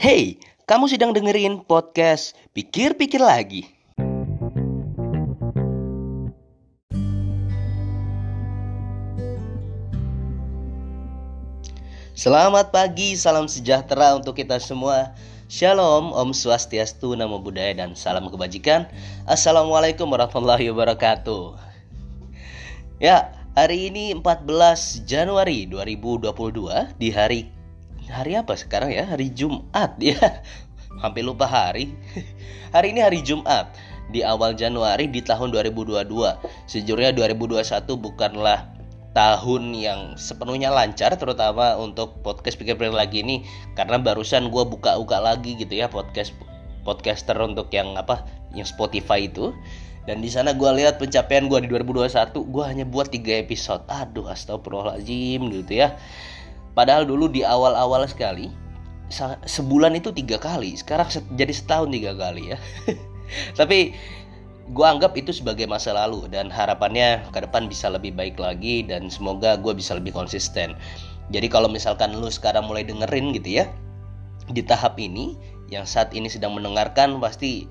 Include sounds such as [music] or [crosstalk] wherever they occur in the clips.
Hey, kamu sedang dengerin podcast Pikir-Pikir Lagi. Selamat pagi, salam sejahtera untuk kita semua. Shalom, Om Swastiastu, Namo Buddhaya, dan salam kebajikan. Assalamualaikum warahmatullahi wabarakatuh. Ya, hari ini 14 Januari 2022 di hari hari apa sekarang ya? Hari Jumat ya. [laughs] Hampir lupa hari. [laughs] hari ini hari Jumat di awal Januari di tahun 2022. Sejujurnya 2021 bukanlah tahun yang sepenuhnya lancar terutama untuk podcast pikir-pikir lagi ini karena barusan gue buka-buka lagi gitu ya podcast podcaster untuk yang apa yang Spotify itu dan di sana gue lihat pencapaian gue di 2021 gue hanya buat tiga episode aduh astagfirullahaladzim gitu ya padahal dulu di awal-awal sekali sebulan itu tiga kali sekarang jadi setahun tiga kali ya. [laughs] Tapi gue anggap itu sebagai masa lalu dan harapannya ke depan bisa lebih baik lagi dan semoga gue bisa lebih konsisten. Jadi kalau misalkan lu sekarang mulai dengerin gitu ya di tahap ini yang saat ini sedang mendengarkan pasti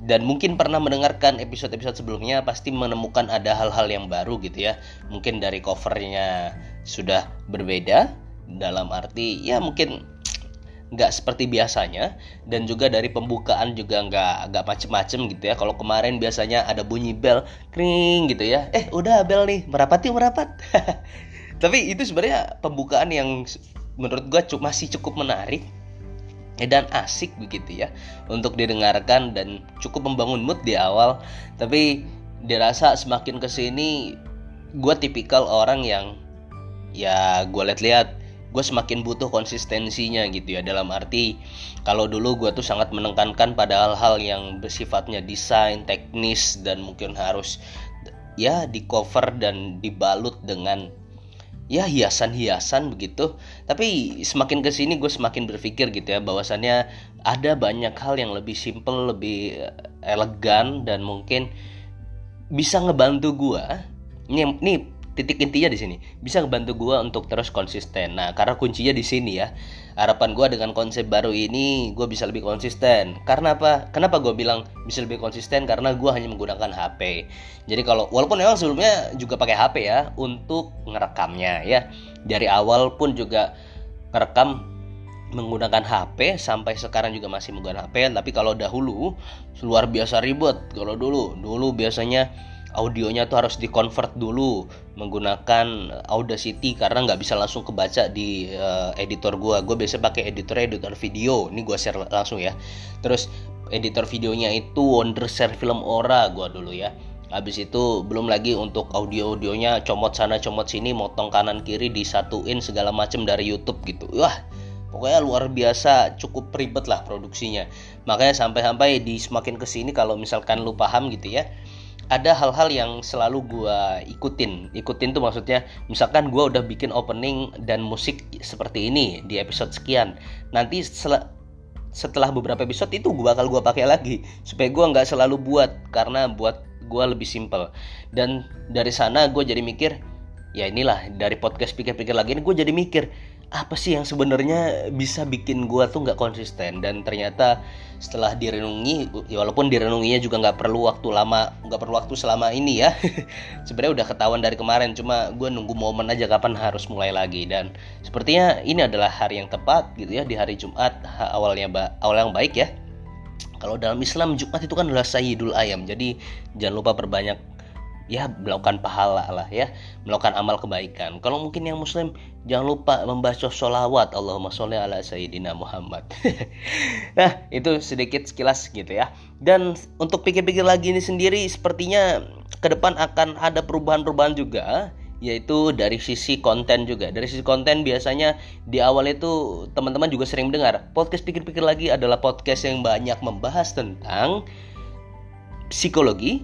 dan mungkin pernah mendengarkan episode-episode sebelumnya pasti menemukan ada hal-hal yang baru gitu ya. Mungkin dari covernya sudah berbeda dalam arti ya mungkin nggak seperti biasanya dan juga dari pembukaan juga nggak nggak macem-macem gitu ya. Kalau kemarin biasanya ada bunyi bel kring gitu ya. Eh udah bel nih merapat yuk merapat. [laughs] Tapi itu sebenarnya pembukaan yang menurut gue masih cukup menarik dan asik begitu ya untuk didengarkan dan cukup membangun mood di awal. Tapi dirasa semakin ke sini gue tipikal orang yang ya gue lihat-lihat gue semakin butuh konsistensinya gitu ya. Dalam arti kalau dulu gue tuh sangat menekankan pada hal-hal yang bersifatnya desain teknis dan mungkin harus ya di cover dan dibalut dengan ya hiasan-hiasan begitu. Tapi semakin ke sini gue semakin berpikir gitu ya bahwasannya ada banyak hal yang lebih simple lebih elegan dan mungkin bisa ngebantu gue ini, ini titik intinya di sini. Bisa ngebantu gue untuk terus konsisten. Nah karena kuncinya di sini ya. Harapan gue dengan konsep baru ini gue bisa lebih konsisten. Karena apa? Kenapa gue bilang bisa lebih konsisten? Karena gue hanya menggunakan HP jadi kalau walaupun memang sebelumnya juga pakai HP ya untuk ngerekamnya ya. Dari awal pun juga ngerekam menggunakan HP sampai sekarang juga masih menggunakan HP tapi kalau dahulu luar biasa ribet. Kalau dulu dulu biasanya audionya tuh harus dikonvert dulu menggunakan Audacity karena nggak bisa langsung kebaca di uh, editor gue gue biasa pakai editor editor video. Ini gue share langsung ya. Terus editor videonya itu Wondershare Film Ora gue dulu ya. Habis itu belum lagi untuk audio-audionya comot sana comot sini motong kanan kiri disatuin segala macam dari YouTube gitu. Wah, pokoknya luar biasa. Cukup ribet lah produksinya. Makanya sampai-sampai di semakin ke sini kalau misalkan lu paham gitu ya ada hal-hal yang selalu gue ikutin. Ikutin tuh maksudnya misalkan gue udah bikin opening dan musik seperti ini di episode sekian nanti setelah setelah beberapa episode itu gue bakal gue pakai lagi supaya gue nggak selalu buat karena buat gue lebih simple. Dan dari sana gue jadi mikir ya inilah dari podcast pikir-pikir lagi ini gue jadi mikir apa sih yang sebenarnya bisa bikin gua tuh nggak konsisten? Dan ternyata setelah direnungi ya walaupun direnunginya juga nggak perlu waktu lama nggak perlu waktu selama ini ya. [laughs] Sebenarnya udah ketahuan dari kemarin cuma gue nunggu momen aja kapan harus mulai lagi. Dan sepertinya ini adalah hari yang tepat gitu ya di hari Jumat awalnya awal yang baik ya. Kalau dalam Islam Jumat itu kan adalah Sayyidul Ayam jadi jangan lupa perbanyak ya melakukan pahala lah ya. Melakukan amal kebaikan. Kalau mungkin yang muslim jangan lupa membaca sholawat. Allahumma sholli ala sayyidina Muhammad. [laughs] Nah itu sedikit sekilas gitu ya. Dan untuk pikir-pikir lagi ini sendiri sepertinya ke depan akan ada perubahan-perubahan juga yaitu dari sisi konten juga. Dari sisi konten biasanya di awal itu teman-teman juga sering mendengar podcast pikir-pikir lagi adalah podcast yang banyak membahas tentang psikologi,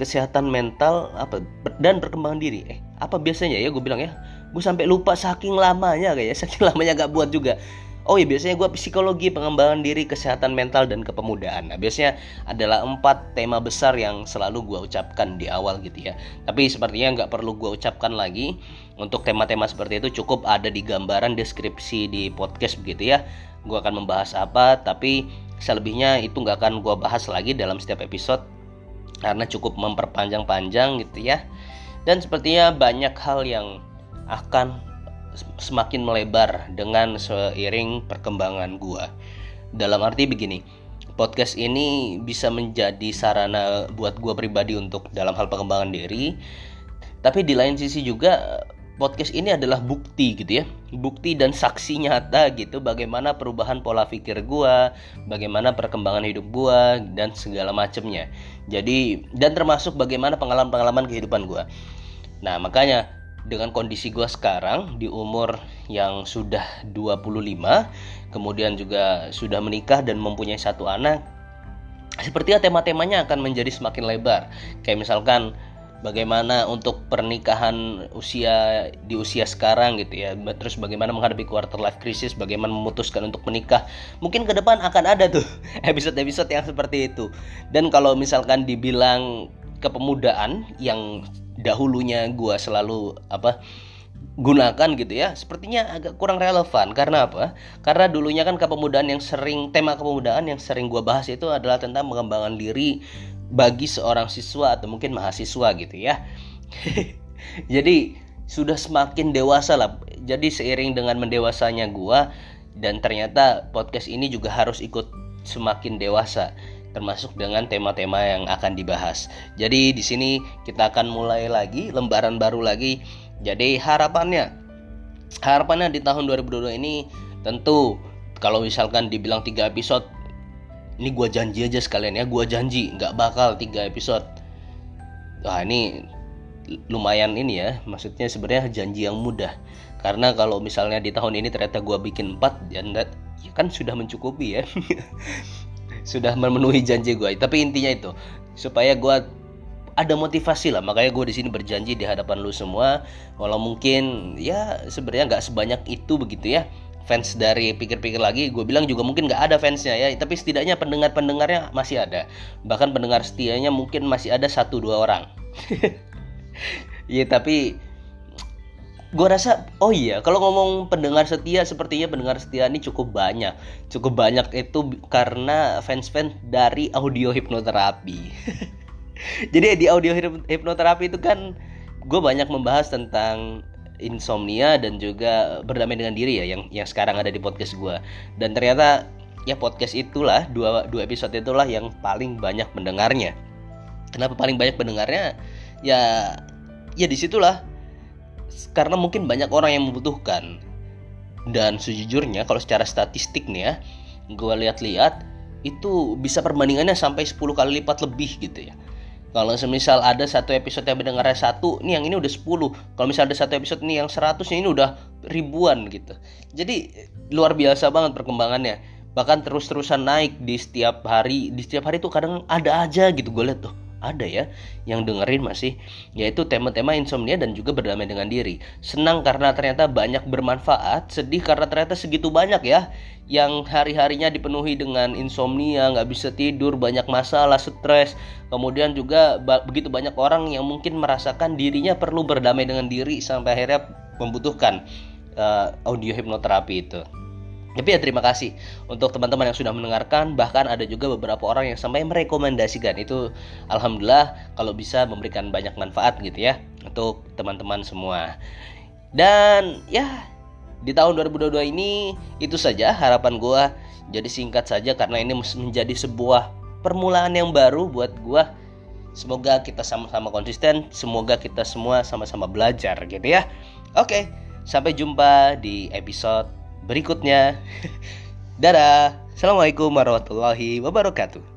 kesehatan mental apa dan perkembangan diri. Eh apa biasanya? Ya gue bilang ya. Gue sampai lupa saking lamanya kayak [laughs] saking lamanya gak buat juga. Oh iya biasanya gue psikologi, pengembangan diri, kesehatan mental dan kepemudaan. Nah biasanya adalah empat tema besar yang selalu gue ucapkan di awal gitu ya. Tapi sepertinya nggak perlu gue ucapkan lagi. Untuk tema-tema seperti itu cukup ada di gambaran deskripsi di podcast begitu ya. Gue akan membahas apa, tapi selebihnya itu nggak akan gue bahas lagi dalam setiap episode karena cukup memperpanjang-panjang gitu ya. Dan sepertinya banyak hal yang akan semakin melebar dengan seiring perkembangan gua. Dalam arti begini, podcast ini bisa menjadi sarana buat gua pribadi untuk dalam hal pengembangan diri. Tapi di lain sisi juga podcast ini adalah bukti gitu ya. Bukti dan saksi nyata gitu bagaimana perubahan pola pikir gua bagaimana perkembangan hidup gua dan segala macamnya jadi dan termasuk bagaimana pengalaman-pengalaman kehidupan gua. Nah makanya dengan kondisi gue sekarang di umur yang sudah 25 kemudian juga sudah menikah dan mempunyai satu anak sepertinya tema-temanya akan menjadi semakin lebar. Kayak misalkan bagaimana untuk pernikahan usia di usia sekarang gitu ya. Terus bagaimana menghadapi quarter life crisis bagaimana memutuskan untuk menikah. Mungkin ke depan akan ada tuh [laughs] episode-episode yang seperti itu. Dan kalau misalkan dibilang kepemudaan yang dahulunya gue selalu apa gunakan gitu ya sepertinya agak kurang relevan. Karena apa? Karena dulunya kan kepemudaan yang sering tema kepemudaan yang sering gue bahas itu adalah tentang pengembangan diri bagi seorang siswa atau mungkin mahasiswa gitu ya [laughs] jadi sudah semakin dewasa lah jadi seiring dengan mendewasanya gue dan ternyata podcast ini juga harus ikut semakin dewasa termasuk dengan tema-tema yang akan dibahas. Jadi di sini kita akan mulai lagi lembaran baru lagi. Jadi harapannya harapannya di tahun 2022 ini tentu kalau misalkan dibilang tiga episode ini gue janji aja sekalian ya gue janji nggak bakal tiga episode. Wah ini lumayan ini ya maksudnya sebenarnya janji yang mudah. Karena kalau misalnya di tahun ini ternyata gue bikin empat dan ya kan sudah mencukupi ya. [laughs] Sudah memenuhi janji gue tapi intinya itu supaya gue ada motivasi lah. Makanya gue di sini berjanji di hadapan lu semua. Walau mungkin ya sebenarnya nggak sebanyak itu begitu ya fans dari pikir-pikir lagi gue bilang juga mungkin nggak ada fansnya ya tapi setidaknya pendengar-pendengarnya masih ada. Bahkan pendengar setianya mungkin masih ada satu dua orang. [laughs] Ya tapi gue rasa oh iya kalau ngomong pendengar setia sepertinya pendengar setia ini cukup banyak. Cukup banyak itu karena fans-fans dari audio hipnoterapi. [laughs] Jadi di audio hipnoterapi itu kan gue banyak membahas tentang insomnia dan juga berdamai dengan diri ya yang yang sekarang ada di podcast gue dan ternyata ya podcast itulah dua dua episode itulah yang paling banyak mendengarnya. Kenapa paling banyak mendengarnya? Ya ya di situlah. Karena mungkin banyak orang yang membutuhkan. Dan sejujurnya kalau secara statistik nih ya gue lihat-lihat itu bisa perbandingannya sampai 10 kali lipat lebih gitu ya kalau semisal ada satu episode yang mendengarnya satu nih yang ini udah 10 kalau misal ada satu episode nih yang 100 ini udah ribuan gitu. Jadi luar biasa banget perkembangannya. Bahkan terus-terusan naik di setiap hari. Di setiap hari tuh kadang ada aja gitu gue lihat tuh ada ya yang dengerin masih yaitu tema-tema insomnia dan juga berdamai dengan diri. Senang karena ternyata banyak bermanfaat, sedih karena ternyata segitu banyak ya yang hari-harinya dipenuhi dengan insomnia, nggak bisa tidur, banyak masalah, stres. Kemudian juga begitu banyak orang yang mungkin merasakan dirinya perlu berdamai dengan diri sampai akhirnya membutuhkan uh, audio hipnoterapi itu. Tapi ya terima kasih untuk teman-teman yang sudah mendengarkan. Bahkan ada juga beberapa orang yang sampai merekomendasikan. Itu Alhamdulillah kalau bisa memberikan banyak manfaat gitu ya Untuk teman-teman semua. Dan ya di tahun 2022 ini itu saja harapan gue Jadi singkat saja karena ini menjadi sebuah permulaan yang baru buat gue Semoga kita sama-sama konsisten Semoga kita semua sama-sama belajar gitu ya. Oke sampai jumpa di episode berikutnya. [laughs] Dadah. Assalamualaikum warahmatullahi wabarakatuh.